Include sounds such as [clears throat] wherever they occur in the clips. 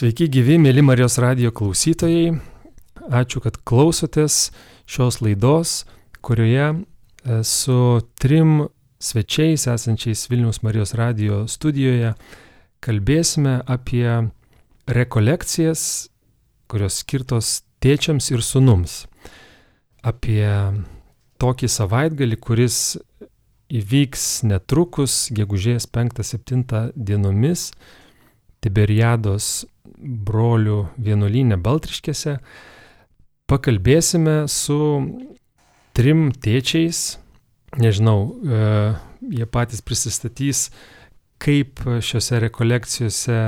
Sveiki gyvi, mėly Marijos radio klausytojai. Ačiū, kad klausotės šios laidos, kurioje su trim svečiais esančiais Vilnius Marijos radio studijoje kalbėsime apie rekolekcijas, kurios skirtos tėčiams ir sunums. Apie tokį savaitgalį, kuris įvyks netrukus, gegužės 5-7 dienomis Tiberiados brolių vienuolynė Baltriškėse. Pakalbėsime su trim tėčiais, nežinau, e, jie patys prisistatys, kaip šiuose rekolekcijose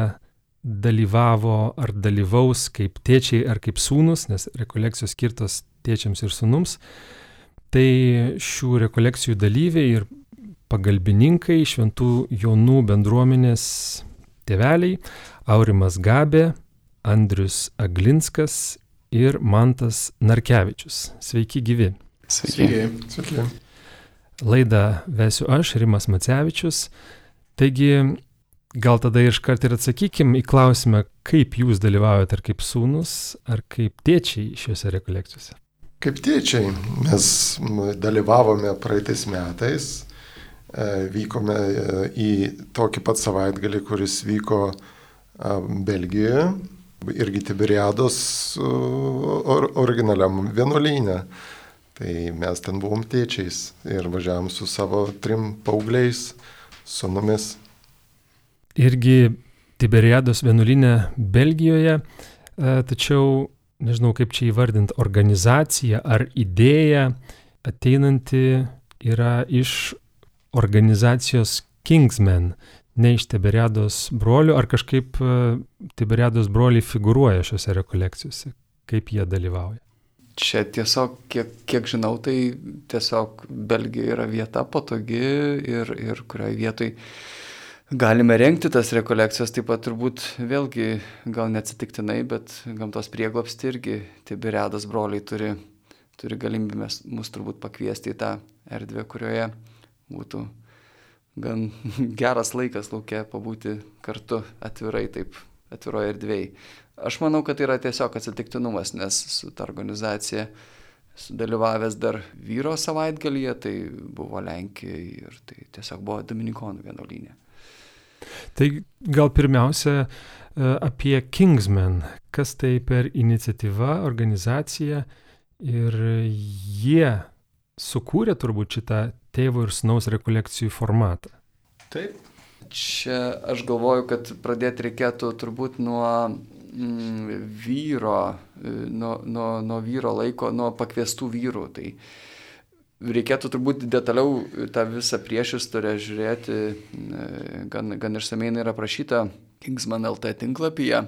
dalyvavo ar dalyvaus kaip tėčiai ar kaip sūnus, nes rekolekcijos skirtos tėčiams ir sūnums. Tai šių rekolekcijų dalyviai ir pagalbininkai šventų jaunų bendruomenės tėveliai Aurimas Gabė, Andrius Aglinskas ir Mantas Narkevičius. Sveiki gyvi. Sveiki. Sveiki. Laidą vesiu aš, Rimas Macevičius. Taigi, gal tada iškart ir atsakykim į klausimą, kaip jūs dalyvaujate, ar kaip sūnus, ar kaip tėčiai šiuose rekolekcijose. Kaip tėčiai, mes dalyvavome praeitais metais E, vykome e, į tokį pat savaitgalį, kuris vyko Belgijoje, irgi Tiberiados or, originaliam vienuolynė. Tai mes ten buvom tėčiais ir važiavam su savo trim paaugliais, sunumis. Irgi Tiberiados vienuolynė Belgijoje, tačiau nežinau kaip čia įvardinti, organizacija ar idėja ateinanti yra iš organizacijos Kingsmen, ne iš Tiberiados brolių, ar kažkaip e, Tiberiados broliai figuruoja šiuose rekolekcijose, kaip jie dalyvauja. Čia tiesiog, kiek, kiek žinau, tai tiesiog Belgija yra vieta patogi ir, ir kurioje vietoj galime renkti tas rekolekcijas, taip pat turbūt vėlgi gal neatsitiktinai, bet gamtos prieglopsti irgi Tiberiados broliai turi, turi galimybę mus turbūt pakviesti į tą erdvę, kurioje būtų gan [laughs] geras laikas laukia pabūti kartu atvirai, taip atviroje erdvėje. Aš manau, kad tai yra tiesiog atsitiktinumas, nes su ta organizacija sudalyvavęs dar vyro savaitgalyje, tai buvo Lenkija ir tai tiesiog buvo Dominikonų vienuolynė. Tai gal pirmiausia e, apie Kingsmen, kas tai per iniciatyva, organizacija ir jie sukūrė turbūt šitą tėvo ir snaus rekolekcijų formatą. Taip. Čia aš galvoju, kad pradėti reikėtų turbūt nuo mm, vyro, nuo, nuo, nuo vyro laiko, nuo pakviestų vyrų. Tai reikėtų turbūt detaliau tą visą priešistorę žiūrėti, gan, gan išsamei yra aprašyta Kingsman LT tinklapyje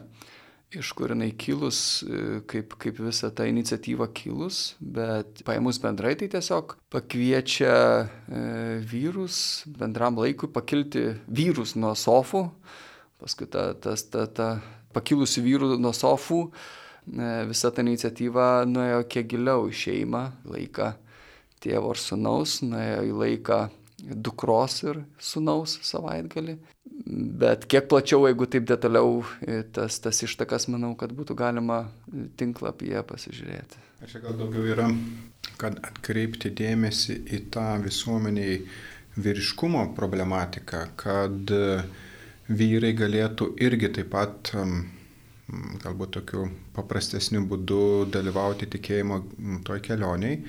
iš kur jinai kilus, e, kaip, kaip visa ta iniciatyva kilus, bet paėmus bendrai tai tiesiog pakviečia e, vyrus bendram laikui pakilti vyrus nuo sofų, paskui ta, tas, ta, ta pakilusi vyrų nuo sofų, e, visa ta iniciatyva nuėjo kiek giliau į šeimą, laiką tėvo ir sunaus, nuėjo į laiką dukros ir sunaus savaitgalį. Bet kiek plačiau, jeigu taip detaliau, e, tas, tas ištakas, manau, kad būtų galima tinklapyje pasižiūrėti. Čia gal daugiau yra, kad atkreipti dėmesį į tą visuomeniai vyriškumo problematiką, kad vyrai galėtų irgi taip pat galbūt tokiu paprastesniu būdu dalyvauti tikėjimo toj kelioniai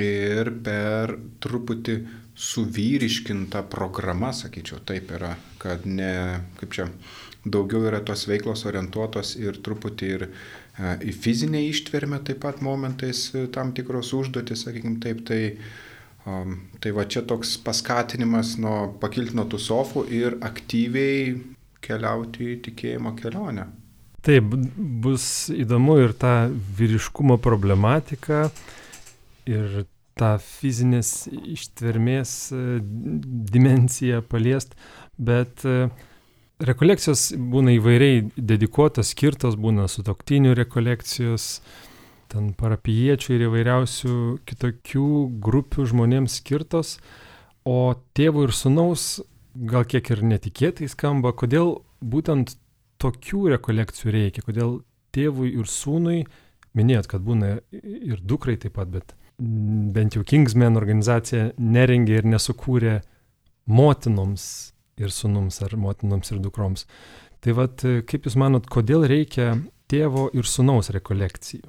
ir per truputį suvyriškinta programa, sakyčiau, taip yra, kad ne, kaip čia, daugiau yra tos veiklos orientuotos ir truputį ir e, į fizinę ištvermę taip pat momentais e, tam tikros užduotis, sakykime taip, tai, tai va čia toks paskatinimas nuo pakilti nuo tų sofų ir aktyviai keliauti į tikėjimo kelionę. Taip, bus įdomu ir ta vyriškumo problematika ir tą fizinės ištvermės e, dimenciją paliest, bet e, rekolekcijos būna įvairiai dedikuotos, skirtos, būna sutoktinių rekolekcijos, ten parapiečių ir įvairiausių kitokių grupių žmonėms skirtos, o tėvų ir sunaus gal kiek ir netikėtai skamba, kodėl būtent tokių rekolekcijų reikia, kodėl tėvui ir sūnui, minėjot, kad būna ir dukrai taip pat, bet bent jau Kingsman organizacija nerengė ir nesukūrė motinoms ir sunums ar motinoms ir dukroms. Tai vad, kaip Jūs manot, kodėl reikia tėvo ir sunaus rekolekcijų?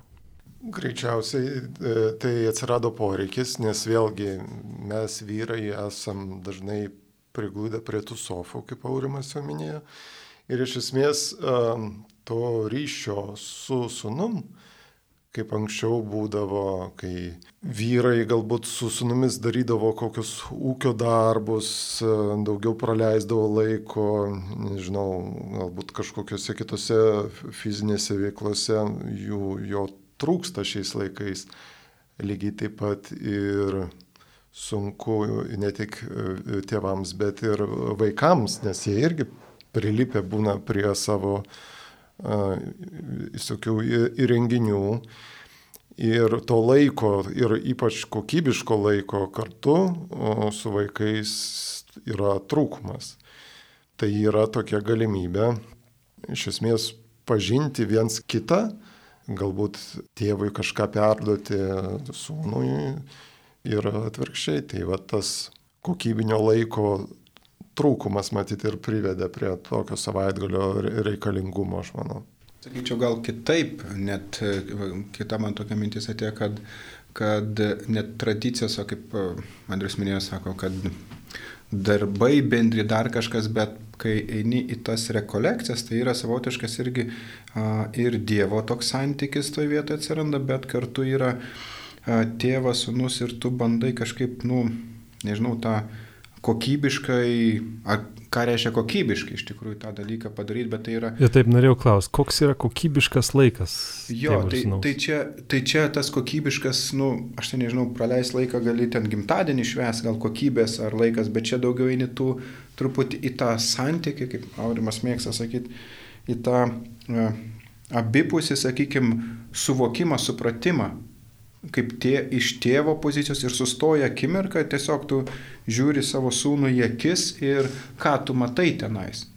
Greičiausiai e, tai atsirado poreikis, nes vėlgi mes vyrai esam dažnai prigludę prie tų sofų, kaip Aurimas jau minėjo. Ir iš esmės to ryšio su sunum, kaip anksčiau būdavo, kai vyrai galbūt su sunumis darydavo kokius ūkio darbus, daugiau praleisdavo laiko, nežinau, galbūt kažkokiose kitose fizinėse veiklose jų, jo trūksta šiais laikais. Lygiai taip pat ir sunku ne tik e, tėvams, bet ir vaikams, nes jie irgi prilipę būna prie savo visokių įrenginių. Ir to laiko, ir ypač kokybiško laiko kartu su vaikais yra trūkumas. Tai yra tokia galimybė iš esmės pažinti viens kitą, galbūt tėvui kažką perduoti sūnui ir atvirkščiai. Tai va tas kokybinio laiko trūkumas matyti ir privedė prie tokio savaitgalio reikalingumo, aš manau. Sakyčiau, gal kitaip, net kita man tokia mintis atėjo, kad, kad net tradicijos, o kaip Andrius minėjo, sako, kad darbai bendri dar kažkas, bet kai eini į tas rekolekcijas, tai yra savotiškas irgi a, ir Dievo toks santykis toje vietoje atsiranda, bet kartu yra a, tėvas, sunus ir tu bandai kažkaip, nu, nežinau, tą kokybiškai, ar ką reiškia kokybiškai iš tikrųjų tą dalyką padaryti, bet tai yra... Ir taip norėjau klausti, koks yra kokybiškas laikas? Jo, tai, tai, čia, tai čia tas kokybiškas, nu, aš tai nežinau, praleis laiką gali ten gimtadienį šves, gal kokybės ar laikas, bet čia daugiau eini tu truputį į tą santykį, kaip Aurimas mėgsta sakyti, į tą uh, abipusį, sakykime, suvokimą, supratimą kaip tie, iš tėvo pozicijos ir sustoja akimirką, tiesiog tu žiūri savo sūnų į akis ir ką tu matai tenais.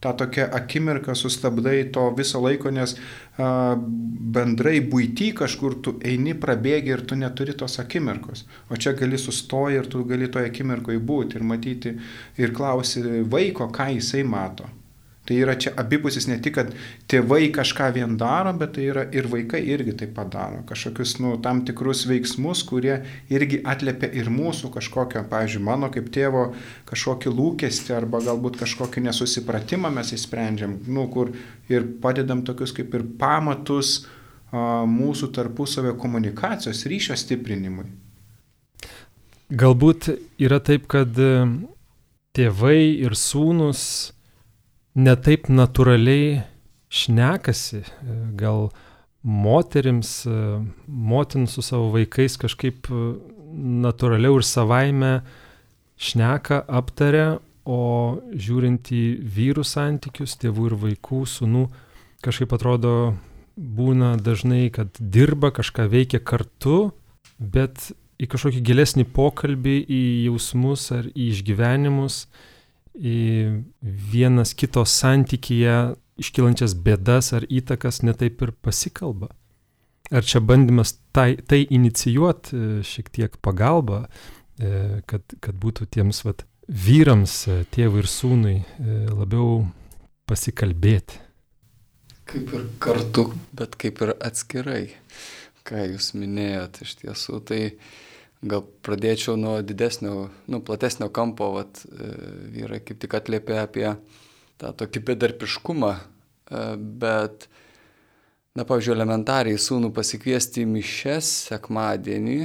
Ta tokia akimirka sustabdai to viso laiko, nes a, bendrai būty kažkur tu eini, prabėgi ir tu neturi tos akimirkos. O čia gali sustoji ir tu gali toje akimirkoje būti ir matyti ir klausi vaiko, ką jisai mato. Tai yra čia abipusis ne tik, kad tėvai kažką vien daro, bet tai yra ir vaikai irgi tai padaro. Kažkokius nu, tam tikrus veiksmus, kurie irgi atliepia ir mūsų kažkokią, pavyzdžiui, mano kaip tėvo kažkokį lūkestį arba galbūt kažkokį nesusipratimą mes įsprendžiam, nu, kur ir padedam tokius kaip ir pamatus a, mūsų tarpusavio komunikacijos ryšio stiprinimui. Galbūt yra taip, kad e, tėvai ir sūnus netaip natūraliai šnekasi, gal moterims, motin su savo vaikais kažkaip natūraliau ir savaime šneka, aptaria, o žiūrint į vyrų santykius, tėvų ir vaikų, sunų, kažkaip atrodo būna dažnai, kad dirba, kažką veikia kartu, bet į kažkokį gilesnį pokalbį, į jausmus ar į išgyvenimus į vienas kito santykyje iškilančias bėdas ar įtakas netaip ir pasikalba. Ar čia bandymas tai, tai inicijuoti e, šiek tiek pagalbą, e, kad, kad būtų tiems vat, vyrams, e, tėvui ir sūnui labiau pasikalbėti. Kaip ir kartu, bet kaip ir atskirai, ką jūs minėjote iš tiesų. Tai uh, Gal pradėčiau nuo didesnio, nu, platesnio kampo, vat, e, vyrai kaip tik atlėpė apie tą tokį bedarpiškumą, e, bet, na, pavyzdžiui, elementariai sūnų pasikviesti į mišes sekmadienį,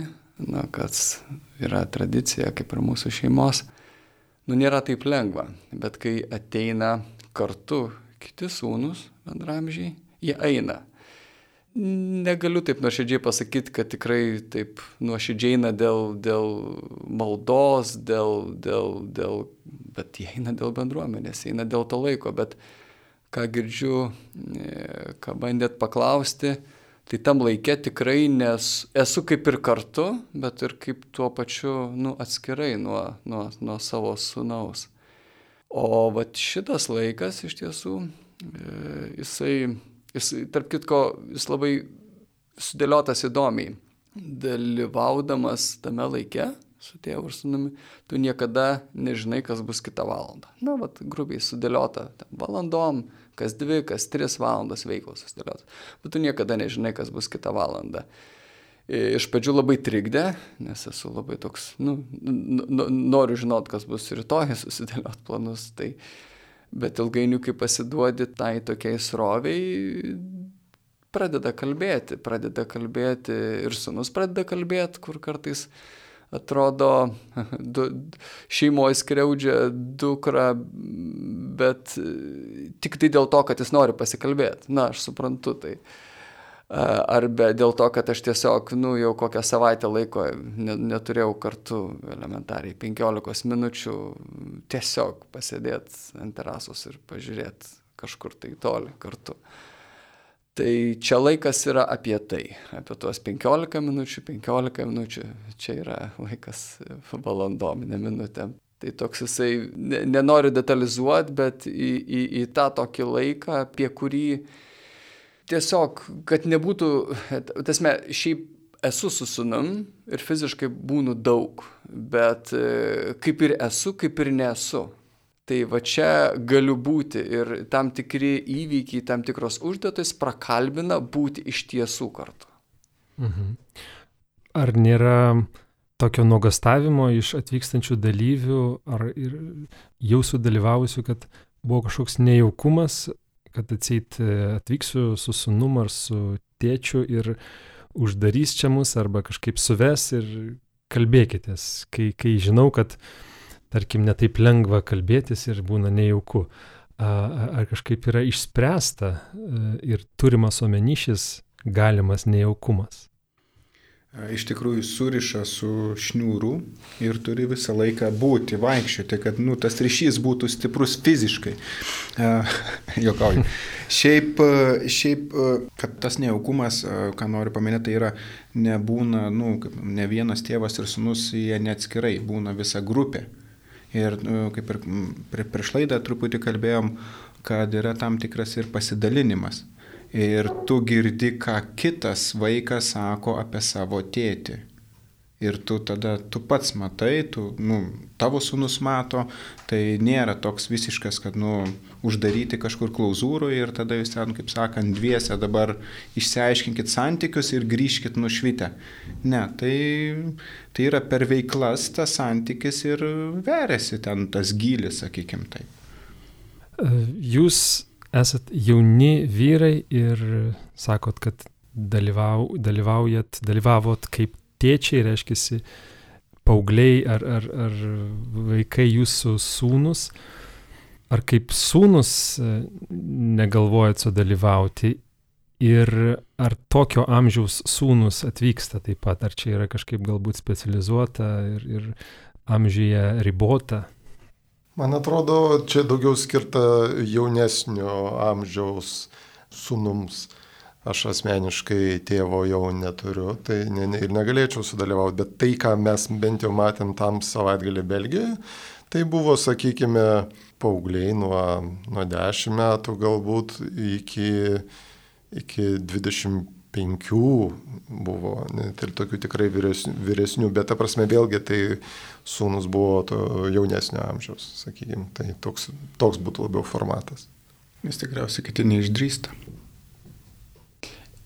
na, kas yra tradicija kaip ir mūsų šeimos, nu, nėra taip lengva, bet kai ateina kartu kiti sūnus bendramžiai, jie eina. Negaliu taip nuoširdžiai pasakyti, kad tikrai taip nuoširdžiai eina dėl, dėl maldos, dėl, dėl, dėl, bet jie eina dėl bendruomenės, eina dėl to laiko, bet ką girdžiu, e, ką bandėt paklausti, tai tam laikė tikrai nes esu kaip ir kartu, bet ir kaip tuo pačiu nu, atskirai nuo, nuo, nuo savo sunaus. O vat šitas laikas iš tiesų jisai, jisai, tarp kitko, jis labai sudėliotas įdomiai. Dalyvaudamas tame laike su tėvu ir sunumi, tu niekada nežinai, kas bus kitą valandą. Na, vat, grubiai sudėliota valandom, kas dvi, kas tris valandas veiklos susidėliota. Bet tu niekada nežinai, kas bus kitą valandą. Iš pradžių labai trikdė, nes esu labai toks, nu, noriu žinot, kas bus rytoj, [laughs] susidėliot planus. Tai, bet ilgainiui, kai pasiduodi tai tokiai sroviai, pradeda kalbėti, pradeda kalbėti ir sunus pradeda kalbėti, kur kartais atrodo, [laughs] du, šeimoje skriaudžia dukrą, bet tik tai dėl to, kad jis nori pasikalbėti. Na, aš suprantu tai. Arba dėl to, kad aš tiesiog, nu, jau kokią savaitę laiko neturėjau kartu elementariai 15 minučių tiesiog pasėdėti ant terasos ir pažiūrėti kažkur tai toli kartu. Tai čia laikas yra apie tai, apie tuos 15 minučių, 15 minučių, čia yra laikas valandom, ne minutėm. Tai toks jisai, nenoriu detalizuoti, bet į, į, į tą tokį laiką, apie kurį tiesiog, kad nebūtų, tasme, šiaip esu su sunum ir fiziškai būnu daug, bet e, kaip ir esu, kaip ir nesu. Tai va čia galiu būti ir tam tikri įvykiai, tam tikros užduotis prakalbina būti iš tiesų kartu. Mhm. Ar nėra tokio nuogastavimo iš atvykstančių dalyvių, ar jau sudalyvavusių, kad buvo kažkoks nejaukumas kad atseit e, atvyksiu su sunum ar su tėčiu ir uždarys čia mus arba kažkaip suves ir kalbėkitės, kai, kai žinau, kad tarkim netaip lengva kalbėtis ir būna nejauku. Ar kažkaip yra išspręsta e, ir turimas omeny šis galimas nejaukumas? Iš tikrųjų suriša su šniūru ir turi visą laiką būti, vaikščioti, kad nu, tas ryšys būtų stiprus fiziškai. [laughs] Jokauju. Šiaip, šiaip, kad tas nejaukumas, ką noriu paminėti, tai yra nebūna, nu, ne vienas tėvas ir sunus, jie neatskirai, būna visa grupė. Ir nu, kaip ir prieš laidą truputį kalbėjom, kad yra tam tikras ir pasidalinimas ir tu girdi, ką kitas vaikas sako apie savo tėtį. Ir tu tada, tu pats matai, tu, nu, tavo sunus mato, tai nėra toks visiškas, kad, nu, uždaryti kažkur klauzūrų ir tada jūs ten, kaip sakant, dviese dabar išsiaiškinkit santykius ir grįžkit nušvitę. Ne, tai, tai yra per veiklas tas santykis ir veriasi ten tas gylis, sakykim taip. Jūs esat jauni vyrai ir sakot, kad dalyvau, dalyvaujat, dalyvavot kaip tėčiai, reiškia, paaugliai ar, ar, ar vaikai jūsų sūnus, ar kaip sūnus e, negalvojat sudalyvauti ir ar tokio amžiaus sūnus atvyksta taip pat, ar čia yra kažkaip galbūt specializuota ir, ir amžiuje ribota. Man atrodo, čia daugiau skirta jaunesnio amžiaus sunums. Aš asmeniškai tėvo jau neturiu, tai ne, ne, ir negalėčiau sudalyvauti, bet tai, ką mes bent jau matėm tam savaitgalį Belgijoje, tai buvo, sakykime, paaugliai nuo, nuo 10 metų galbūt iki, iki 25 penkių buvo, net ir tokių tikrai vyresnių, vyresnių, bet ta prasme vėlgi tai sūnus buvo to jaunesnio amžiaus, sakykime, tai toks, toks būtų labiau formatas. Nes tikriausiai kiti neišdrįsta.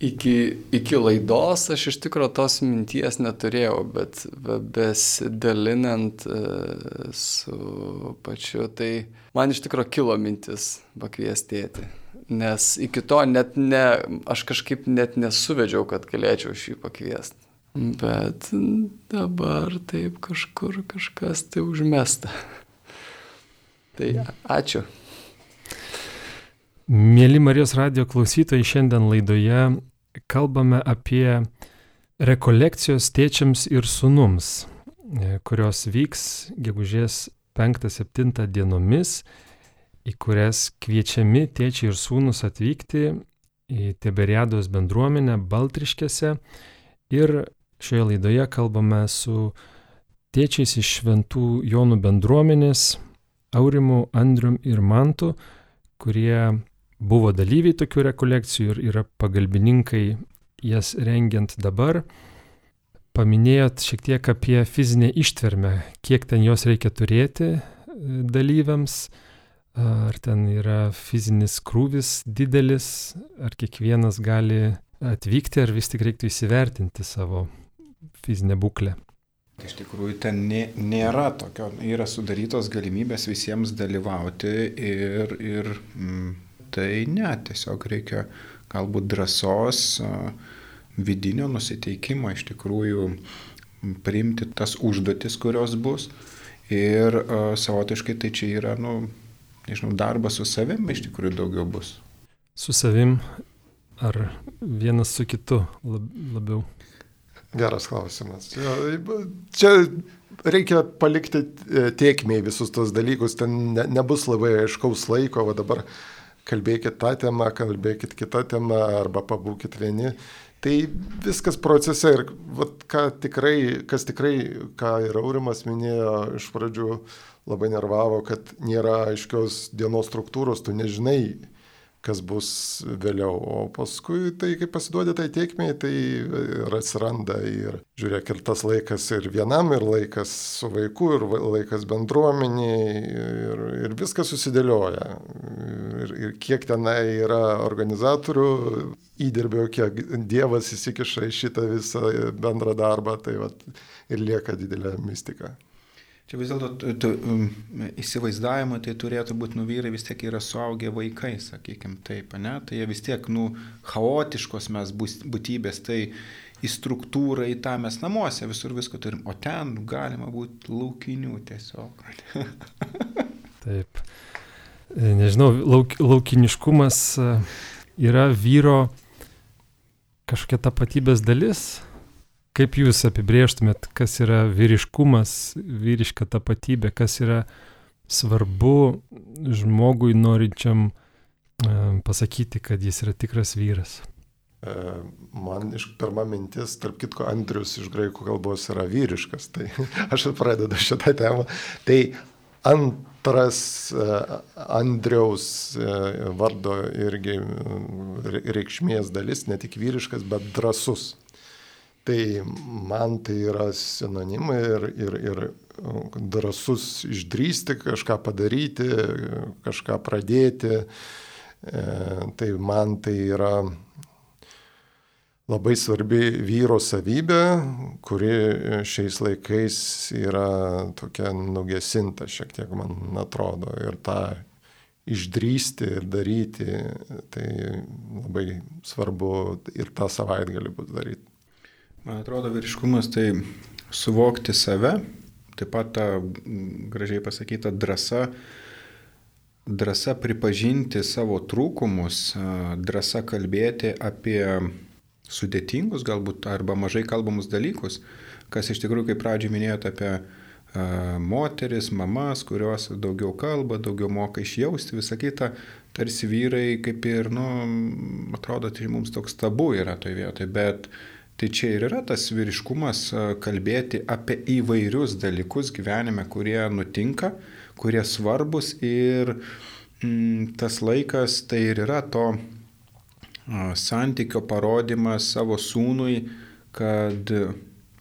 Iki, iki laidos aš iš tikrųjų tos minties neturėjau, bet besidalinant e, su pačiu, tai man iš tikrųjų kilo mintis pakviestėti nes iki to net ne, aš kažkaip net nesuvedžiau, kad galėčiau šį pakviesti. Bet dabar taip kažkur kažkas tai užmesta. [laughs] Tai ačiū. Mėly Marijos radio klausytojai, šiandien laidoje kalbame apie rekolekcijos tėčiams ir sunums, kurios vyks gegužės 5-7 dienomis į kurias kviečiami tėčiai ir sūnus atvykti į Tiberiados bendruomenę Baltriškėse. Ir šioje laidoje kalbame su tėčiais iš šventų Jonų bendruomenės, Aurimu, Andrium ir Mantu, kurie buvo dalyviai tokių rekolekcijų ir yra pagalbininkai jas rengiant dabar. Paminėjot šiek tiek apie fizinę ištvermę, kiek ten jos reikia turėti e, dalyviams, ar ten yra fizinis krūvis didelis, ar kiekvienas gali atvykti, ar vis tik reiktų įsivertinti savo fizinę būklę. Iš tikrųjų, ten nė, nėra tokio, yra sudarytos galimybės visiems dalyvauti ir, ir mm, tai ne, tiesiog reikia galbūt drąsos, vidinio nusiteikimo iš tikrųjų priimti tas užduotis, kurios bus. Ir savotiškai tai čia yra, nu, nežinau, darbas su savim iš tikrųjų daugiau bus. Su savim ar vienas su kitu lab, labiau? Geras klausimas. Čia reikia palikti e, tiekmiai visus tos dalykus, ten ne, nebus labai aiškaus laiko, o dabar kalbėkit tą temą, kalbėkit kitą temą arba pabūkit vieni. Tai viskas procese ir vat, ką tikrai, kas tikrai, ką ir Aurimas minėjo iš pradžių, labai nervavo, kad nėra aiškios dienos struktūros, tu nežinai, kas bus vėliau. O paskui, tai kai pasiduodi tai tiekmei, tai ir atsiranda ir žiūrėk, ir tas laikas ir vienam, ir laikas su vaiku, ir laikas bendruomeniai, ir, ir viskas susidėlioja. Ir, ir kiek tenai yra organizatorių įdirbio, kiek Dievas įsikiša į šitą visą bendrą darbą, tai vat, ir lieka didelė mistika. Čia vis dėlto um, įsivaizdavimai tai turėtų būti, nu vyrai vis tiek yra suaugę vaikai, sakykime taip, ne? Tai jie vis tiek, nu, chaotiškos mes būtybės, tai į struktūrą, į tą mes namuose visur visko turim, o ten galima būti laukinių tiesiog. [laughs] taip. E, nežinau, lauk, laukiniškumas e, yra vyro kažkokia tapatybės dalis, Kaip jūs apibrėžtumėt, kas yra vyriškumas, vyriška tapatybė, kas yra svarbu žmogui norinčiam e, pasakyti, kad jis yra tikras vyras? E, man iš pirma mintis, tarp kitko, Andrius iš graikų kalbos yra vyriškas, tai [laughs] aš pradedu šitą temą. Tai antras e, Andriaus vardo irgi reikšmės dalis, ne tik vyriškas, bet drasus. Tai man tai yra sinonimai ir, ir, ir drasus išdrysti, kažką padaryti, kažką pradėti. E, tai man tai yra labai svarbi vyro savybė, kuri šiais laikais yra tokia nugesinta, šiek tiek man atrodo. Ir tą išdrysti ir daryti, tai labai svarbu ir tą savaitgalį bus daryti. Man atrodo, vyriškumas tai suvokti save, taip pat ta gražiai pasakyta drąsa, drąsa pripažinti savo trūkumus, drąsa kalbėti apie sudėtingus galbūt arba mažai kalbamus dalykus, kas iš tikrųjų, kaip pradžioj minėjote apie moteris, mamas, kurios daugiau kalba, daugiau moka išjausti, visą kitą, tarsi vyrai kaip ir, nu, atrodo, tai mums toks tabu yra toje vietoje, bet uh, Tai čia ir yra tas vyriškumas kalbėti apie įvairius dalykus gyvenime, kurie nutinka, kurie svarbus ir mm, tas laikas tai ir yra to santykio parodimas savo sūnui, kad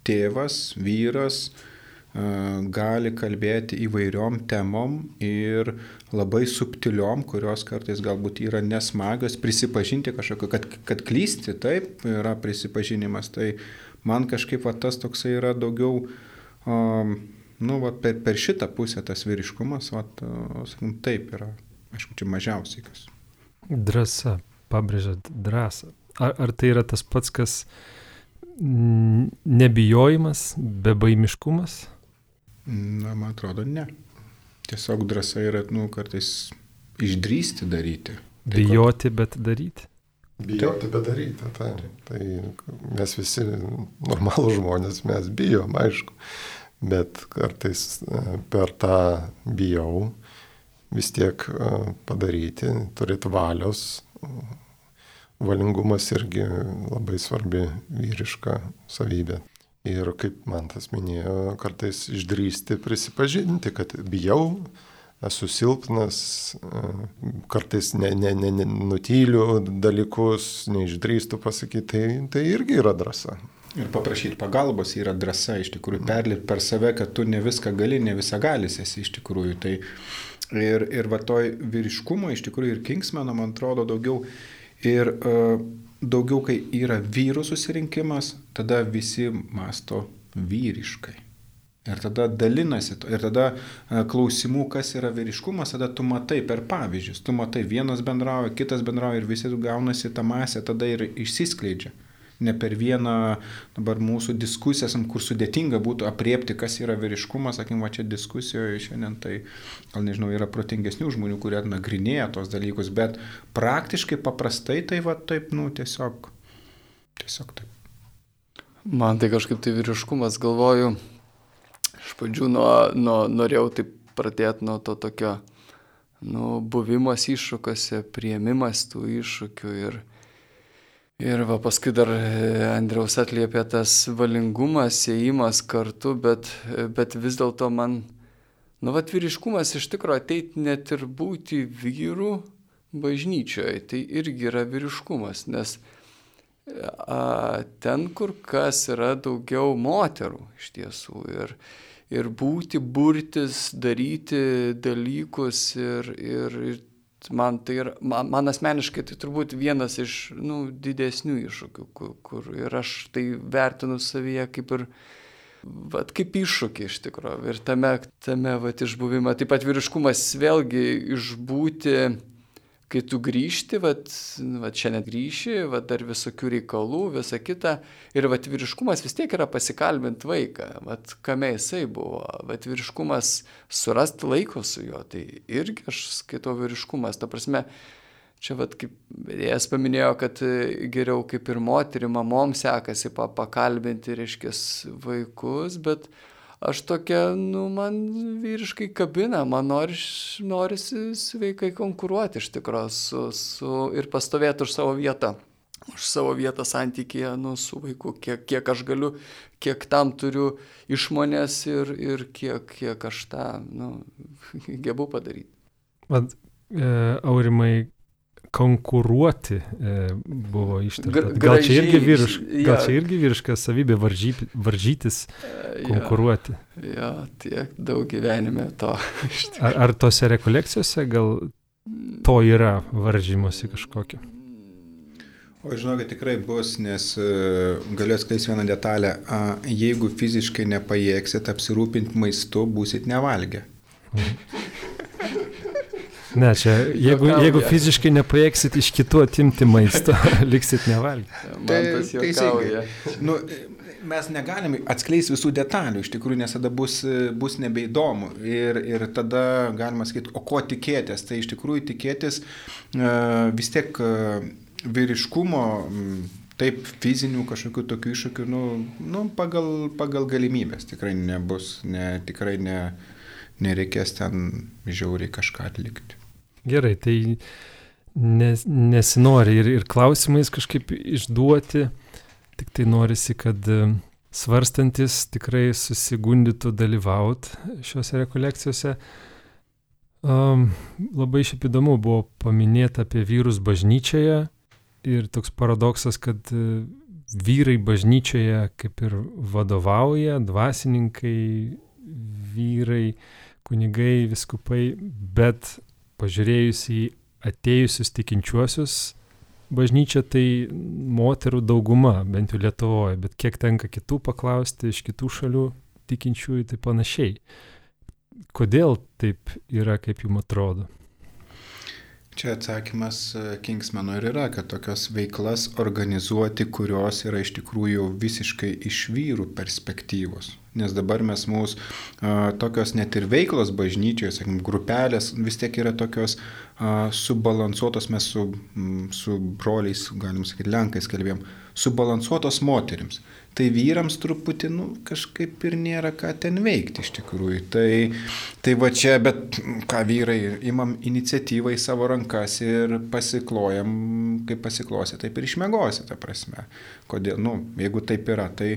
tėvas, vyras, gali kalbėti įvairiom temom ir labai subtiliom, kurios kartais galbūt yra nesmagios, prisipažinti kažkokio, kad, kad klysti, taip, yra prisipažinimas. Tai man kažkaip va, tas toksai yra daugiau, um, nu, va, per, per šitą pusę tas vyriškumas, va, sakom, taip yra, aišku, čia mažiausiai kas. Drąsa, pabrėžiat drąsą. Ar, ar tai yra tas pats, kas nebijojimas, bebaimiškumas? Na, man atrodo, ne. Tiesiog drąsa yra, nu, kartais išdrysti daryti. Tai Bijoti, bet daryti. Bijoti, bet daryti, tai. Tai mes visi normalų žmonės, mes bijom, aišku. Bet kartais e, per tą bijau vis tiek e, padaryti, turėti valios. Valingumas irgi labai svarbi vyriška savybė. Ir kaip man tas minėjo, kartais išdrysti prisipažinti, kad bijau, esu silpnas, e, kartais ne, ne, ne, ne, nutyliu dalykus, neišdrįstu pasakyti, tai, tai irgi yra drąsa. Ir paprašyti pagalbos yra drąsa, iš tikrųjų, perlipti per save, kad tu ne viską gali, ne visą galis esi iš tikrųjų. Tai ir, ir va toj vyriškumo, iš tikrųjų, ir Kingsmeno, man atrodo, daugiau. Ir uh, daugiau, kai yra vyrų susirinkimas, tada visi masto vyriškai. Ir tada dalinasi, ir tada e, klausimų, kas yra vyriškumas, tada tu matai per pavyzdžius, tu matai vienas bendrauja, kitas bendrauja ir visi gaunasi tą masę, tada ir išsiskleidžia ne per vieną dabar mūsų diskusiją, kur sudėtinga būtų apriepti, kas yra vyriškumas, sakykim, va čia diskusijoje šiandien, tai gal nežinau, yra protingesnių žmonių, kurie nagrinėja tos dalykus, bet praktiškai paprastai tai va taip, nu, tiesiog, tiesiog taip. Man tai kažkaip tai vyriškumas, galvoju, iš pradžių nuo, nuo, norėjau taip pradėti nuo to tokio, nu, buvimas iššūkiuose, prieimimas tų iššūkių ir, Ir va paskui dar e, Andriaus atliepė tas valingumas, įėjimas kartu, bet, bet vis dėlto man, nu, va, vyriškumas iš tikrųjų ateit net ir būti vyrų bažnyčioje, tai irgi yra vyriškumas, nes a, ten kur kas yra daugiau moterų iš tiesų. Ir, ir būti, burtis, daryti dalykus ir, ir, ir man tai yra, man, man asmeniškai tai turbūt vienas iš nu, didesnių iššūkių, kur, kur ir aš tai vertinu savyje kaip ir, vat, kaip iššūkį iš tikrųjų. Ir tame, tame vat, išbuvime, taip pat vyriškumas vėlgi išbūti kai tu grįžti, vat, vat šiandien grįši, vat dar visokių reikalų, visa kita, ir vat vyriškumas vis tiek yra pasikalbinti vaiką, vat kame jisai buvo, vat vyriškumas surasti laiko su juo, tai irgi aš skaitau vyriškumas, ta prasme, čia vat kaip jas paminėjo, kad geriau kaip ir moterį, mamom sekasi pakalbinti, reiškia, vaikus, bet aš tokia, nu, man vyriškai kabina, man noris, norisi sveikai konkuruoti iš tikrųjų su, su, ir pastovėti už savo vietą. Už savo vietą santykėje nu, su vaiku, kiek, kiek aš galiu, kiek tam turiu išmonės ir, ir kiek, kiek aš tą nu, [laughs] gebu padaryti. Vat, e, aurimai, konkuruoti e, buvo ištarta. Gal čia irgi, vyriš, gal čia irgi vyriška savybė varžyp, varžytis, konkuruoti? Ja, ja, tiek daug gyvenime to. [laughs] ar, ar tose rekolekcijose gal to yra varžymosi kažkokio? O žinokit, tikrai bus, nes uh, galiu atskleisti vieną detalę. Jeigu fiziškai nepajėgsit apsirūpinti maistu, būsit nevalgę. Mhm. [laughs] Ne, čia, jeigu, jeigu fiziškai nepajėgsit iš kitų atimti maisto, [laughs] liksit nevalgyti. Tai teisingai. Nu, mes negalim atskleisti visų detalių, iš tikrųjų, nes tada bus, bus nebeįdomu. Ir, ir tada galima sakyti, o ko tikėtis. Tai iš tikrųjų tikėtis uh, vis tiek uh, vyriškumo. Um, Taip, fizinių kažkokių tokių iššūkių, nu, nu, pagal, pagal galimybės tikrai nebus, ne, tikrai ne, nereikės ten žiauriai kažką atlikti. Gerai, tai nes, nesinori ir, ir klausimais kažkaip išduoti, tik tai norisi, kad e, svarstantis tikrai susigundytų dalyvauti šiuose rekolekcijose. Um, labai šiaip įdomu buvo paminėti apie vyrus bažnyčioje ir toks paradoksas, kad uh, vyrai bažnyčioje kaip ir vadovauja, dvasininkai, vyrai, kunigai, viskupai, bet pažiūrėjus į atėjusius tikinčiuosius, bažnyčia tai moterų dauguma, bent jau Lietuvoje, bet kiek tenka kitų paklausti iš kitų šalių tikinčiųjų, tai panašiai. Kodėl taip yra, kaip jums atrodo? Čia atsakymas e, Kingsmano ir yra, kad tokios veiklas organizuoti, kurios yra iš tikrųjų visiškai iš vyrų perspektyvos nes dabar mes mūsų a, tokios net ir veiklos bažnyčioje, sakykim, grupelės vis tiek yra tokios a, subalansuotos, mes su, m, su broliais, galim sakyti, lenkais kalbėjom, subalansuotos moteriams. Tai vyrams truputį, nu, kažkaip ir nėra ką ten veikti iš tikrųjų. Tai, tai va čia, bet ką vyrai, imam iniciatyvą į savo rankas ir pasiklojam, kaip pasiklosi, taip ir išmėgosi, ta prasme. Kodėl, nu, jeigu taip yra, tai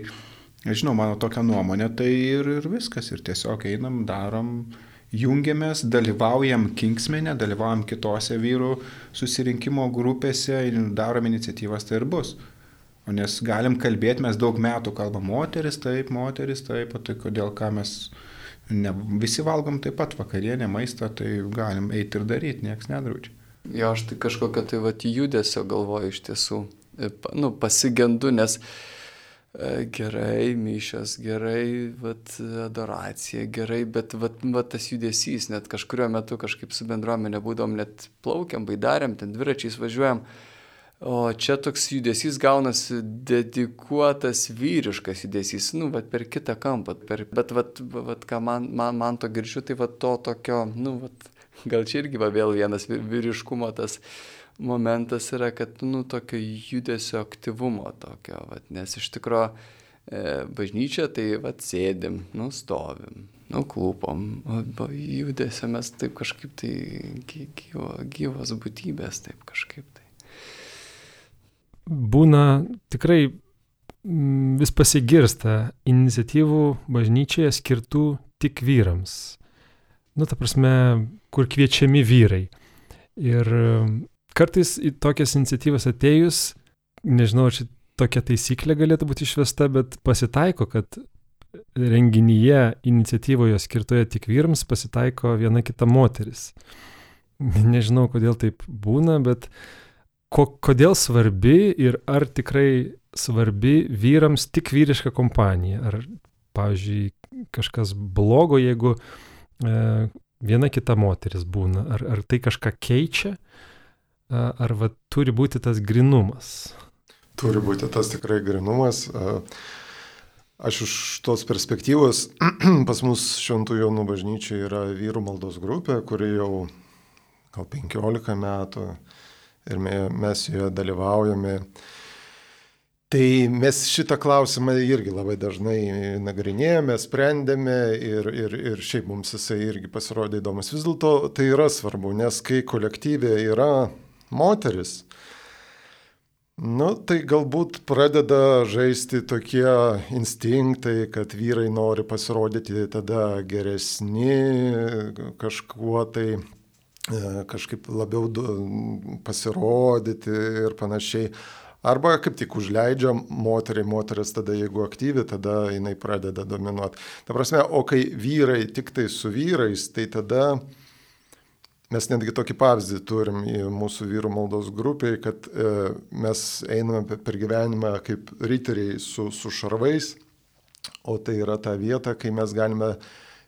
Žinau, mano tokia nuomonė, tai ir, ir viskas, ir tiesiog einam, darom jungiamės, dalyvaujam Kingsmenė, dalyvaujam kitose vyrų susirinkimo grupėse ir darom iniciatyvas, tai ir bus. O nes galim kalbėti, mes daug metų kalbam moteris, taip, moteris, taip, o tai kodėl ką mes ne, visi valgom taip pat vakarienę, maistą, tai galim eiti ir daryti, niekas nedraudžia. Jo, aš tai kažkokio tai va judesio galvoju iš tiesų. E, nu, pasigendu, nes e, gerai, mišas, gerai, vat, adoracija, gerai, bet vat, vat, tas judesys, net kažkurio metu kažkaip su bendruomenė būdom, net plaukiam, baidarėm, ten dviračiais važiuojam. O čia toks judesys gaunasi dedikuotas vyriškas judesys, nu, bet per kitą kampą. Per, bet, vat, vat, ką man, man, man to girdžiu, tai vat to tokio, nu, vat, gal čia irgi va vėl vienas vyriškumo tas momentas yra, kad, nu, tokio judesio aktyvumo tokio, vat, nes iš tikrųjų e, bažnyčia tai, vat, sėdim, nu, stovim, nu, klūpom, o judesio mes taip kažkaip tai gyvo, gyvos būtybės, taip kažkaip tai būna tikrai mm, vis pasigirsta iniciatyvų bažnyčioje skirtų tik vyrams. Nu, ta prasme, kur kviečiami vyrai. Ir kartais į tokias iniciatyvas atėjus, nežinau, ar čia tokia taisyklė galėtų būti išvesta, bet pasitaiko, kad renginyje, iniciatyvoje skirtoje tik vyrams pasitaiko viena kita moteris. Nežinau, kodėl taip būna, bet ko, kodėl svarbi ir ar tikrai svarbi vyrams tik vyriška kompanija? Ar, pavyzdžiui, kažkas blogo, jeigu e, viena kita moteris būna? Ar, ar tai kažką keičia? Ar va, turi būti tas grinumas? Turi būti tas tikrai grinumas. Aš iš tos perspektyvos, [clears throat] pas mus Šventų Jonų bažnyčia yra vyrų maldos grupė, kuri jau gal 15 metų ir mes joje dalyvaujame. Tai mes šitą klausimą irgi labai dažnai nagrinėjame, sprendėme ir, ir, ir šiaip mums jisai irgi pasirodė įdomus. Vis dėlto tai yra svarbu, nes kai kolektyvė yra moteris, Nu, tai galbūt pradeda žaisti tokie instinktai, kad vyrai nori pasirodyti tada geresni, kažkuo tai E, kažkaip labiau pasirodyti ir panašiai. Arba kaip tik užleidžia moteriai, moteris tada jeigu aktyvi, tada jinai pradeda dominuoti. Ta prasme, o kai vyrai tik tai su vyrais, tai tada mes netgi tokį pavyzdį turim į mūsų vyrų maldos grupiai, kad e, mes einame per gyvenimą kaip riteriai su, su šarvais, o tai yra ta vieta, kai mes galime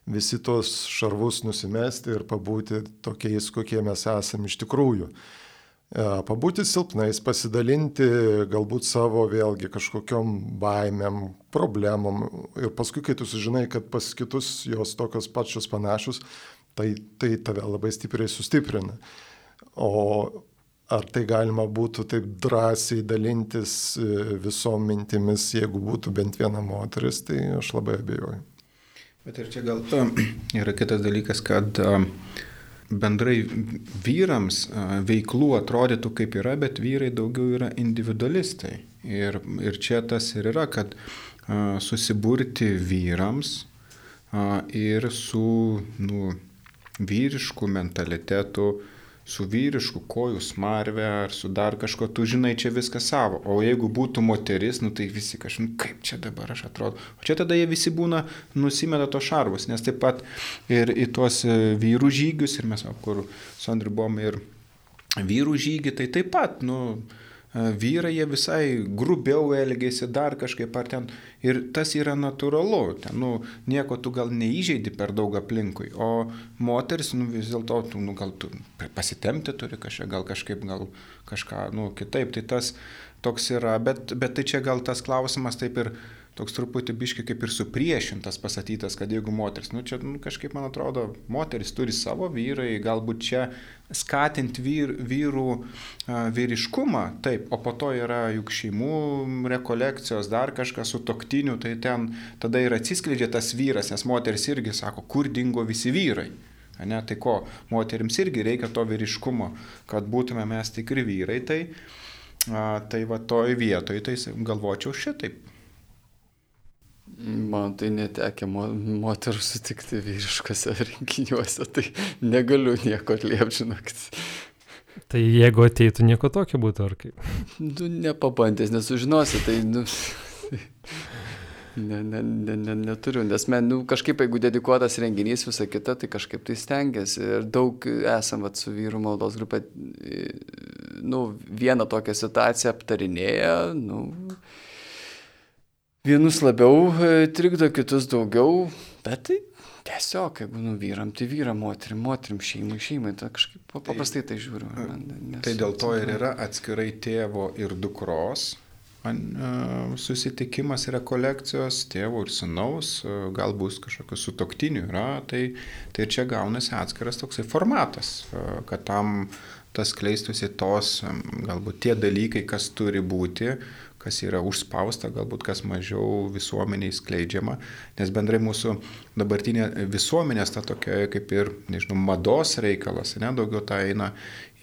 visi tos šarvus nusimesti ir pabūti tokiais, kokie mes esame iš tikrųjų. E, pabūti silpnais, pasidalinti galbūt savo vėlgi kažkokiam baimėm, problemom ir paskui, kai tu sužinai, kad pas kitus jos tokios pačios panašus, tai, tai tave labai stipriai sustiprina. O ar tai galima būtų taip drąsiai dalintis e, visom mintimis, jeigu būtų bent viena moteris, tai aš labai abejoju. Bet ir čia gal [clears throat] yra kitas dalykas, kad bendrai vyrams veiklų atrodytų kaip yra, bet vyrai daugiau yra individualistai. Ir, ir čia tas ir yra, kad susiburti vyrams ir su nu, vyrišku mentalitetu, su vyrišku kojų smarvė ar su dar kažko, tu žinai čia viską savo. O jeigu būtų moteris, nu tai visi kažkaip, nu, kaip čia dabar aš atrodo. O čia tada jie visi būna nusimeta to šarvus, nes taip pat ir į tuos e, vyrų žygius, ir mes, kur su Andriu buvom ir vyrų žygį, tai taip pat, nu, vyrai jie visai grubiau elgėsi, dar kažkaip ar ten. Ir tas yra natūralu, ten, nu, nieko tu gal neįžeidi per daug aplinkui, o moteris, nu, vis dėlto, tu, nu, gal tu pasitemti turi kažką, gal kažkaip, gal kažką, nu, kitaip. Tai tas toks yra, bet, bet tai čia gal tas klausimas taip ir toks truputį biški kaip ir supriešintas pasakytas, kad jeigu moteris, nu čia nu, kažkaip man atrodo, moteris turi savo vyrai, galbūt čia skatinti vyr, vyrų a, vyriškumą, taip, o po to yra juk šeimų rekolekcijos, dar kažkas su toktiniu, tai ten tada ir atsiskleidžia tas vyras, nes moteris irgi sako, kur dingo visi vyrai. Ne, tai ko, moteriams irgi reikia to vyriškumo, kad būtume mes tikri vyrai, tai, a, tai va toj vietoj, tai galvočiau šitaip. Man tai netekė mo moterų sutikti vyriškose rinkiniuose, tai negaliu nieko atliepti, žinokit. Tai jeigu ateitų nieko tokio būtų, ar kaip? Nu, nepabandęs, nesužinosi, tai, nu, ne, ne, ne, ne, neturiu, nes men, nu, kažkaip, jeigu dedikuotas renginys, visa kita, tai kažkaip tai stengiasi. Ir daug esam vat, su vyrų maldos grupė, nu, vieną tokią situaciją aptarinėję, nu, vienus labiau e, trikdo, kitus daugiau, bet tai tiesiog, jeigu nu vyram, tai vyram, moterim, moterim, šeimai, šeimai, tai kažkaip paprastai tai žiūriu. Nes, tai dėl to ir yra atskirai tėvo ir dukros susitikimas rekolekcijos tėvo ir sūnaus, gal bus kažkokių sutoktinių yra, tai, tai čia gaunasi atskiras toksai formatas, kad tam tas kleistųsi tos, galbūt tie dalykai, kas turi būti, kas yra užspausta, galbūt kas mažiau visuomeniai skleidžiama, nes bendrai mūsų dabartinė visuomenės ta tokia kaip ir, nežinau, mados reikalas, ne, daugiau ta eina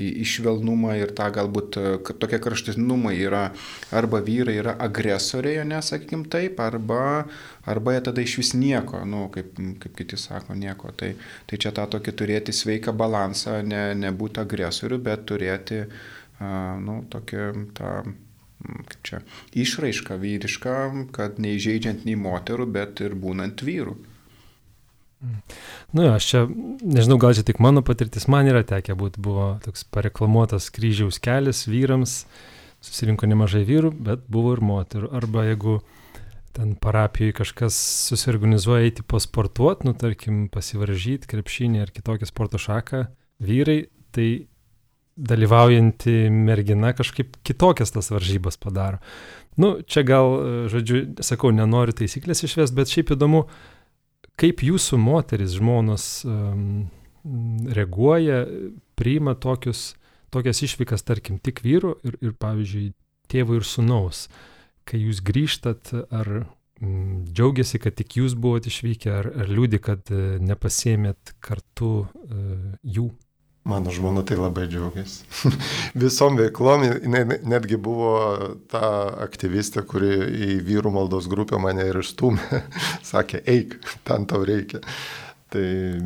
į, į švelnumą ir tą galbūt tokie kraštutinumai yra arba vyrai yra agresoriai, nesakykim taip, arba, arba jie tada iš vis nieko, nu, kaip, kaip kiti sako, nieko. Tai, tai čia tą tokį turėti sveiką balansą, ne, nebūti agresorių, bet turėti, uh, nu, tokį tą kaip čia, išraiška vyriška, kad neįžeidžiant nei moterų, bet ir būnant vyrų. Nu, aš čia, nežinau, gal čia tik mano patirtis, man yra tekę būti, buvo toks pareklamuotas kryžiaus kelias vyrams, susirinko nemažai vyrų, bet buvo ir moterų. Arba jeigu ten parapijoje kažkas susiorganizuoja eiti pasportuoti, nu, tarkim, pasivaržyti krepšinį ar kitokią sporto šaką, vyrai, tai dalyvaujanti mergina kažkaip kitokias tas varžybas padaro. Nu, čia gal, žodžiu, sakau, nenoriu taisyklės išvest, bet šiaip įdomu, kaip jūsų moteris, žmonos um, reaguoja, priima tokius, tokias išvykas, tarkim, tik vyrų ir, ir pavyzdžiui, tėvo ir sunaus. Kai jūs grįžtat, ar mm, džiaugiasi, kad tik jūs buvote išvykę, ar, ar liūdi, kad uh, nepasėmėt kartu uh, jų? Mano žmona tai labai džiaugiasi. [laughs] Visom veiklom, netgi buvo ta aktyvistė, kuri į vyrų maldos grupę mane ir išstumė. [laughs] Sakė, eik, ten tau reikia. Tai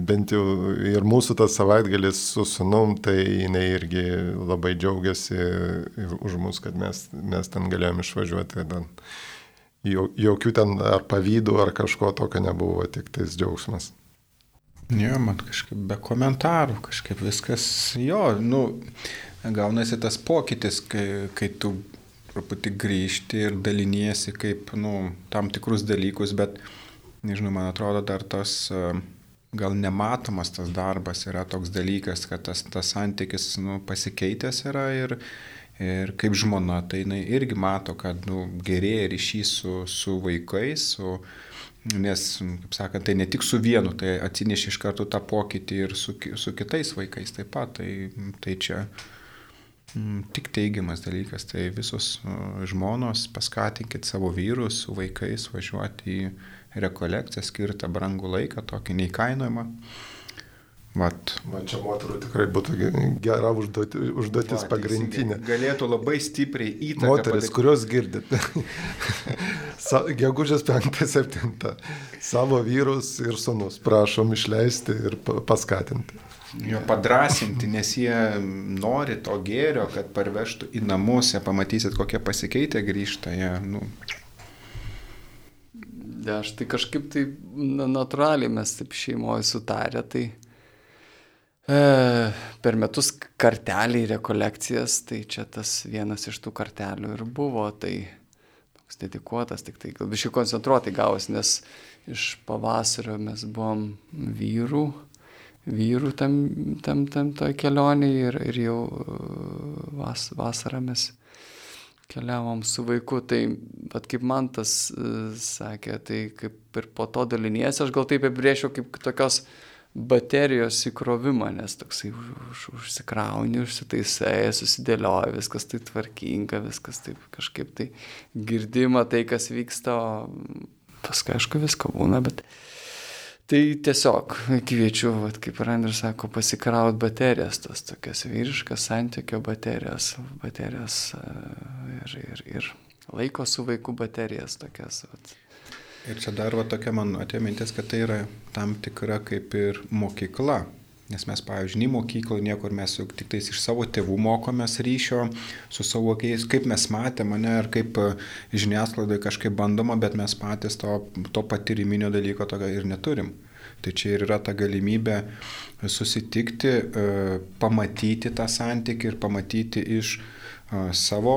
bent jau ir mūsų tas savaitgalis su sunum, tai jinai irgi labai džiaugiasi už mus, kad mes, mes ten galėjome išvažiuoti. Ten. Jokių ten ar pavydų ar kažko tokio nebuvo, tik tais džiaugsmas. Jo, man kažkaip be komentarų, kažkaip viskas, jo, nu, gaunasi tas pokytis, kai, kai tu truputį grįžti ir daliniesi kaip, nu, tam tikrus dalykus, bet, nežinau, man atrodo, dar tas gal nematomas tas darbas yra toks dalykas, kad tas, tas santykis, nu, pasikeitęs yra ir, ir kaip žmona, tai jinai irgi mato, kad, nu, gerėja ryšys su, su vaikais, su Nes, kaip sakant, tai ne tik su vienu, tai atsinešė iš karto tą pokytį ir su, su kitais vaikais taip pat. Tai, tai čia m, tik teigiamas dalykas. Tai visos žmonos paskatinkit savo vyrus su vaikais važiuoti į rekolekciją skirtą brangų laiką, tokį neįkainojimą. Vat. Man čia moterų tikrai būtų gera užduoti, užduotis Va, pagrindinė. Galėtų labai stipriai įtaką. Moteris, padaryti. kurios girdit. [laughs] Gegužės 5-7. Savo vyrus ir sunus prašom išleisti ir paskatinti. Jo padrasinti, nes jie nori to gėrio, kad parvežtų į namus, jie pamatysit, kokie pasikeitę grįžta. Jie, nu. Ja, aš tai kažkaip tai natūraliai mes taip šeimoje sutarę, tai per metus karteliai rekolekcijas, tai čia tas vienas iš tų kartelių ir buvo, tai toks dedikuotas, tik tai gal biškai koncentruotai gavosi, nes iš pavasario mes buvom vyrų, vyrų tam, tam, tam toj kelionėje ir, ir jau e, vas, vasarą mes keliavom su vaiku, tai bet kaip man tas uh, sakė, tai kaip ir po to daliniesi, aš gal taip apibrėžiau kaip tokios uh, baterijos įkrovimą, nes toksai už, už, užsikrauni, užsitaisai, susidėlioja, viskas tai tvarkinga, viskas taip kažkaip tai girdima tai, kas vyksta, paskui aišku visko būna, bet tai tiesiog kviečiu, vat, kaip Randris sako, pasikraut baterijas, tas tokias vyriškas santykio baterijas, baterijas e, ir, ir, ir laiko su vaiku baterijas tokias. Vat. Ir čia dar va tokia man atėjo mintis, kad tai yra tam tikra kaip ir mokykla. Nes mes, pavyzdžiui, nei mokykloje, niekur mes jau tik tais iš savo tėvų mokomės ryšio su savo vaikais, kaip mes matėme mane ir kaip e, žiniasklaidoje kažkaip bandoma, bet mes patys to, to patyriminio dalyko tokio ir neturim. Tai čia ir yra ta galimybė susitikti, e, pamatyti tą santykį ir pamatyti iš savo,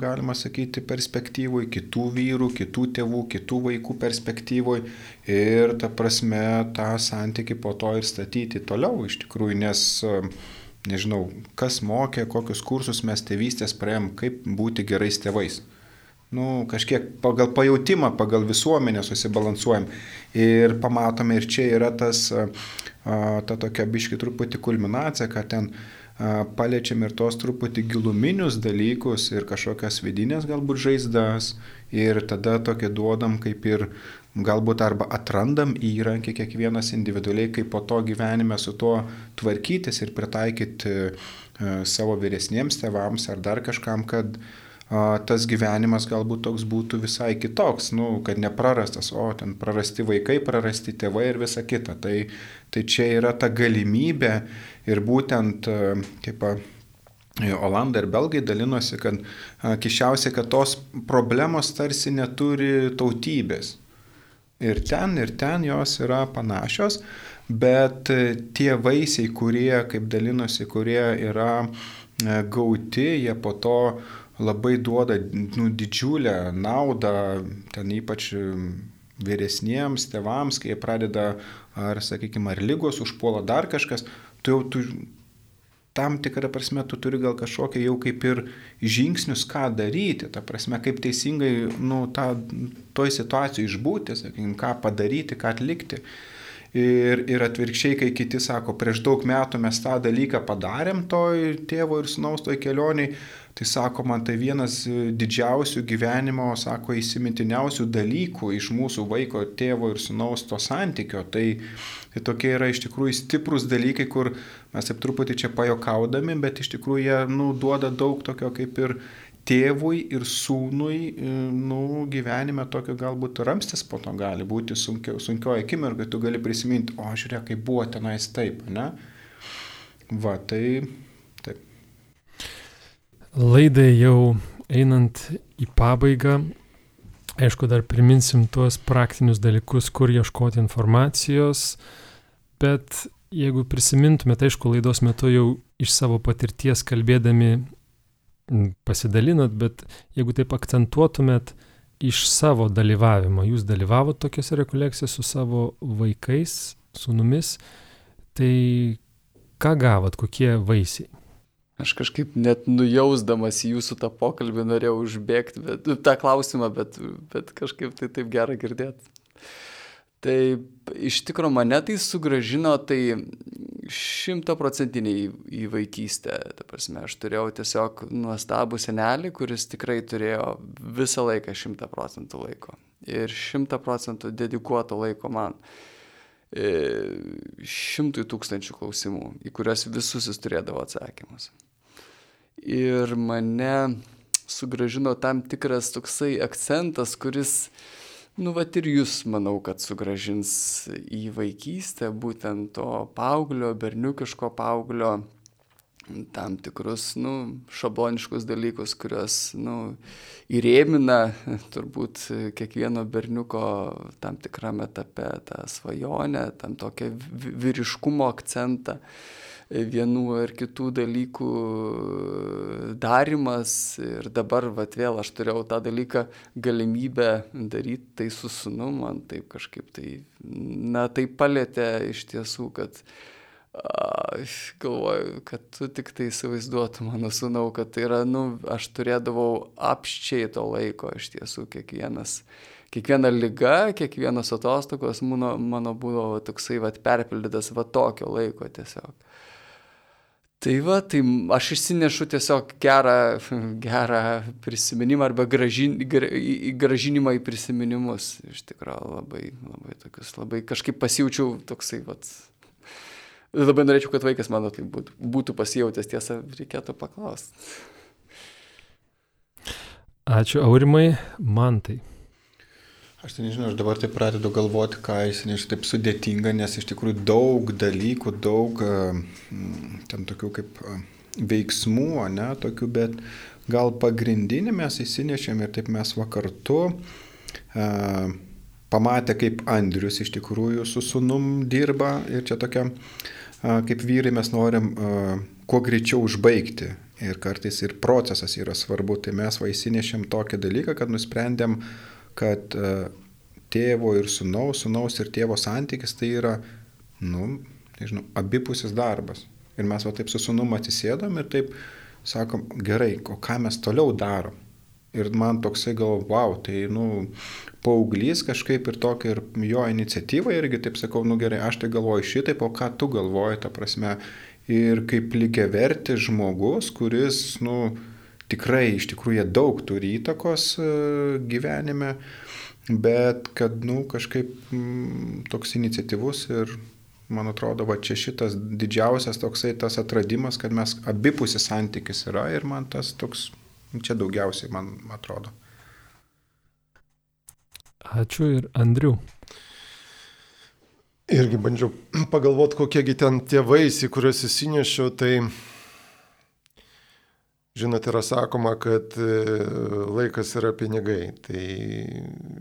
galima sakyti, perspektyvoj, kitų vyrų, kitų tėvų, kitų vaikų perspektyvoj ir ta prasme tą santyki po to ir statyti toliau iš tikrųjų, nes nežinau, kas mokė, kokius kursus mes tėvystės praėjom, kaip būti gerais tėvais. Nu, kažkiek pagal pajūtimą, pagal visuomenę susibalansuojam ir pamatome ir čia yra tas, ta tokia biški truputį kulminacija, kad ten paliečiam ir tos truputį giluminius dalykus ir kažkokias vidinės galbūt žaizdas ir tada tokį duodam kaip ir galbūt arba atrandam įrankį kiekvienas individualiai, kaip po to gyvenime su tuo tvarkytis ir pritaikyti savo vyresniems tevams ar dar kažkam, kad tas gyvenimas galbūt toks būtų visai kitoks, nu, kad neprarastas, o ten prarasti vaikai, prarasti tėvai ir visa kita. Tai, tai čia yra ta galimybė ir būtent kaip Olandai ir Belgai dalinosi, kad kišiausiai, kad tos problemos tarsi neturi tautybės. Ir ten, ir ten jos yra panašios, bet tie vaisiai, kurie, kaip dalinosi, kurie yra gauti, jie po to labai duoda nu, didžiulę naudą, ten ypač vyresniems tėvams, kai jie pradeda, ar, sakykime, ar lygos užpuola dar kažkas, tu jau tu, tam tikrą prasme tu turi gal kažkokią jau kaip ir žingsnius, ką daryti, ta prasme, kaip teisingai, nu, tą, toj situacijoje išbūti, sakykime, ką padaryti, ką atlikti. Ir, ir atvirkščiai, kai kiti sako, prieš daug metų mes tą dalyką padarėm toj tėvo ir sunaus toj kelioniai, Tai sako, man tai vienas didžiausių gyvenimo, sako, įsimintiniausių dalykų iš mūsų vaiko, tėvo ir sunaus to santykio. Tai, tai tokie yra iš tikrųjų stiprus dalykai, kur mes taip truputį čia pajokaudami, bet iš tikrųjų jie nu, duoda daug tokio kaip ir tėvui ir sūnui nu, gyvenime tokio galbūt ramstis po to gali būti sunkio, sunkioji akimirka, tu gali prisiminti, o žiūrėk, kaip buvo tenais taip, ne? Va, tai Laidai jau einant į pabaigą, aišku, dar priminsim tuos praktinius dalykus, kur ieškoti informacijos, bet jeigu prisimintumėte, aišku, laidos metu jau iš savo patirties kalbėdami pasidalinat, bet jeigu taip akcentuotumėt iš savo dalyvavimo, jūs dalyvavot tokiuose rekolekcijose su savo vaikais, sunumis, tai ką gavot, kokie vaisiai? Aš kažkaip net nujausdamas jūsų tą pokalbį norėjau užbėgti bet, tą klausimą, bet, bet kažkaip tai taip gera girdėti. Tai iš tikrųjų mane tai sugražino tai šimtaprocentiniai į vaikystę. Ta prasme, aš turėjau tiesiog nuostabų senelį, kuris tikrai turėjo visą laiką šimtą procentų laiko. Ir šimtą procentų dedikuoto laiko man. E, šimtui tūkstančių klausimų, į kuriuos visus jis turėdavo atsakymus ir mane sugražino tam tikras toksai akcentas, kuris, nu, va ir jūs, manau, kad sugražins į vaikystę būtent to paauglio, berniukiško paauglio tam tikrus, nu, šabloniškus dalykus, kuriuos, nu, įrėmina [laughs] turbūt kiekvieno berniuko tam tikrame etape tą svajonę, tam tokią vyriškumo akcentą vienų ar kitų dalykų darimas ir dabar, vat vėl aš turėjau tą dalyką galimybę daryti tai su sunu, man taip kažkaip tai, na, tai palėtė iš tiesų, kad aš galvoju, kad tu tik tai įsivaizduotum, mano sunau, kad tai yra, nu, aš turėdavau apščiai to laiko, iš tiesų kiekvienas kiekviena lyga, kiekvienas atostogos mano, mano būdavo toksai vat, perpildytas va tokio laiko tiesiog. Tai va, tai aš išsinešu tiesiog gerą, [laughs] gerą prisiminimą arba gražin, gra, gražinimą į prisiminimus. Iš tikrųjų labai, labai tokius, labai kažkaip pasijaučiau toksai, va. Labai norėčiau, kad vaikas mano tai būtų, būtų pasijautęs, tiesą reikėtų paklausti. Ačiū Aurimai, man tai. Aš tai nežinau, aš dabar taip pradedu galvoti, ką nežinau, taip sudėtinga, nes iš tikrųjų daug dalykų, daug ten tokių kaip veiksmų, ne, tokių, bet gal pagrindinį mes įsinešėm ir taip mes vakartu uh, pamatę, kaip Andrius iš tikrųjų su sunum dirba ir čia tokia, uh, kaip vyrai mes norim uh, kuo greičiau užbaigti. Ir kartais ir procesas yra svarbu, tai mes va įsinešėm tokį dalyką, kad nusprendėm, kad uh, tėvo ir sunaus, sunaus ir tėvo santykis tai yra, nu, nežinau, abipusis darbas. Ir mes va taip su sunum atsisėdom ir taip sakom, gerai, o ką mes toliau darom. Ir man toksai gal, wow, tai, nu, paauglys kažkaip ir tokia ir jo iniciatyva irgi, taip sakau, nu gerai, aš tai galvoju šitaip, o ką tu galvoji, ta prasme, ir kaip lygiai verti žmogus, kuris, nu, tikrai iš tikrųjų daug turi įtakos e, gyvenime, bet kad, nu, kažkaip m, mm, toks iniciatyvus ir, man atrodo, va čia šitas didžiausias toksai tas atradimas, kad mes abipusis santykis yra ir man tas toks, čia daugiausiai, man atrodo. Ačiū ir Andriu. Irgi bandžiau pagalvoti, kokiegi ten tėvais, į kuriuos įsinešiau, tai žinot, yra sakoma, kad e, laikas yra pinigai. Tai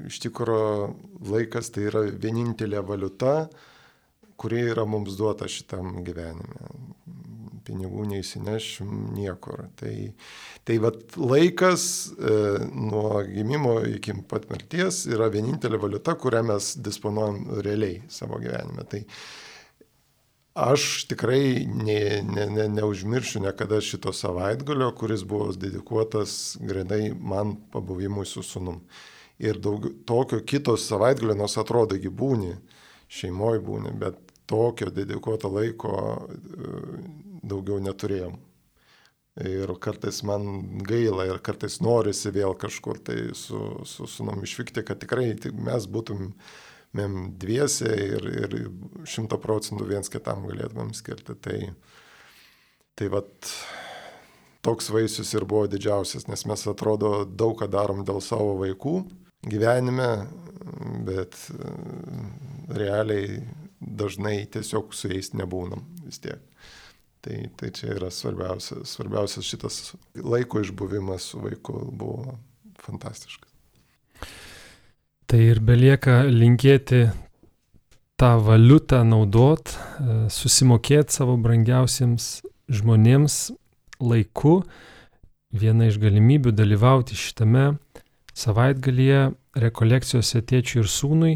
iš tikrųjų laikas tai yra vienintelė valiuta, kuri yra mums duota šitam gyvenime pinigų neįsinešim niekur. Tai, tai vat, laikas e, nuo gimimo iki pat mirties yra vienintelė valiuta, kurią mes disponuojam realiai savo gyvenime. Tai aš tikrai ne, ne, ne, neužmiršiu niekada šito savaitgalio, kuris buvo dedikuotas grinai man pabuvimui su sunum. Ir daug, tokio kitos savaitgalio, nors atrodo, gyvūni, šeimoje būni, bet tokio dedikuoto laiko daugiau neturėjom. Ir kartais man gaila ir kartais norisi vėl kažkur tai su, su sunom išvykti, kad tikrai mes būtumėm dviese ir, ir šimto procentų viens kitam galėtumėm skirti. Tai, tai vat toks vaisius ir buvo didžiausias, nes mes atrodo daug ką darom dėl savo vaikų gyvenime, bet realiai dažnai tiesiog su jais nebūnam vis tiek. Tai, tai čia yra svarbiausias, svarbiausias šitas laiko išbuvimas su vaiku buvo fantastiškas. Tai ir belieka linkėti tą valiutą naudot, e, susimokėti savo brangiausiems žmonėms laiku. Viena iš galimybių dalyvauti šitame savaitgalyje rekolekcijose tėčiui ir sūnui,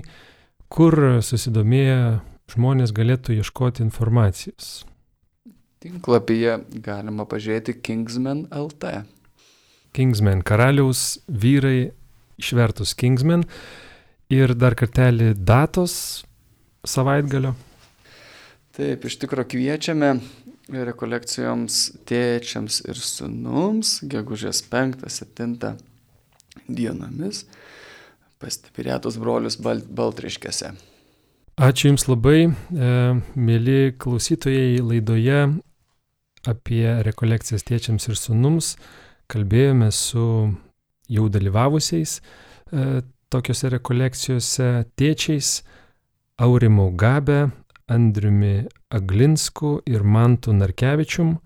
kur susidomėję žmonės galėtų ieškoti informacijos. Tinklapyje galima pažiūrėti Kingsman LT. Kingsman karaliaus vyrai išvertus Kingsman ir dar kartelį datos savaitgalio. Taip, iš tikrųjų kviečiame rekolekcijoms tėčiams ir sunums, gegužės 5-7 dienomis pas Tipirėtus brolius Baltriškėse. Ačiū Jums labai, e, mėly klausytojai laidoje apie rekolekcijas tėčiams ir sunums kalbėjome su jau dalyvavusiais e, tokiuose rekolekcijose tėčiais Aurimu Gabe, Andriumi Aglinsku ir Mantu Narkevičium.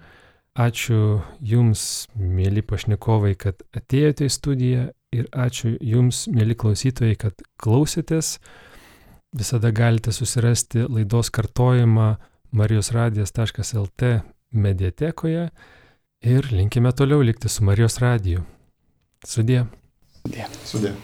Ačiū Jums, mėly pašnekovai, kad atėjote į studiją ir ačiū Jums, mėly klausytojai, kad klausėtės. Visada galite susirasti laidos kartojimą marijosradijas.lt mediatekoje ir linkime toliau likti su Marijos radiju. Sudė. Sudė. Sudė.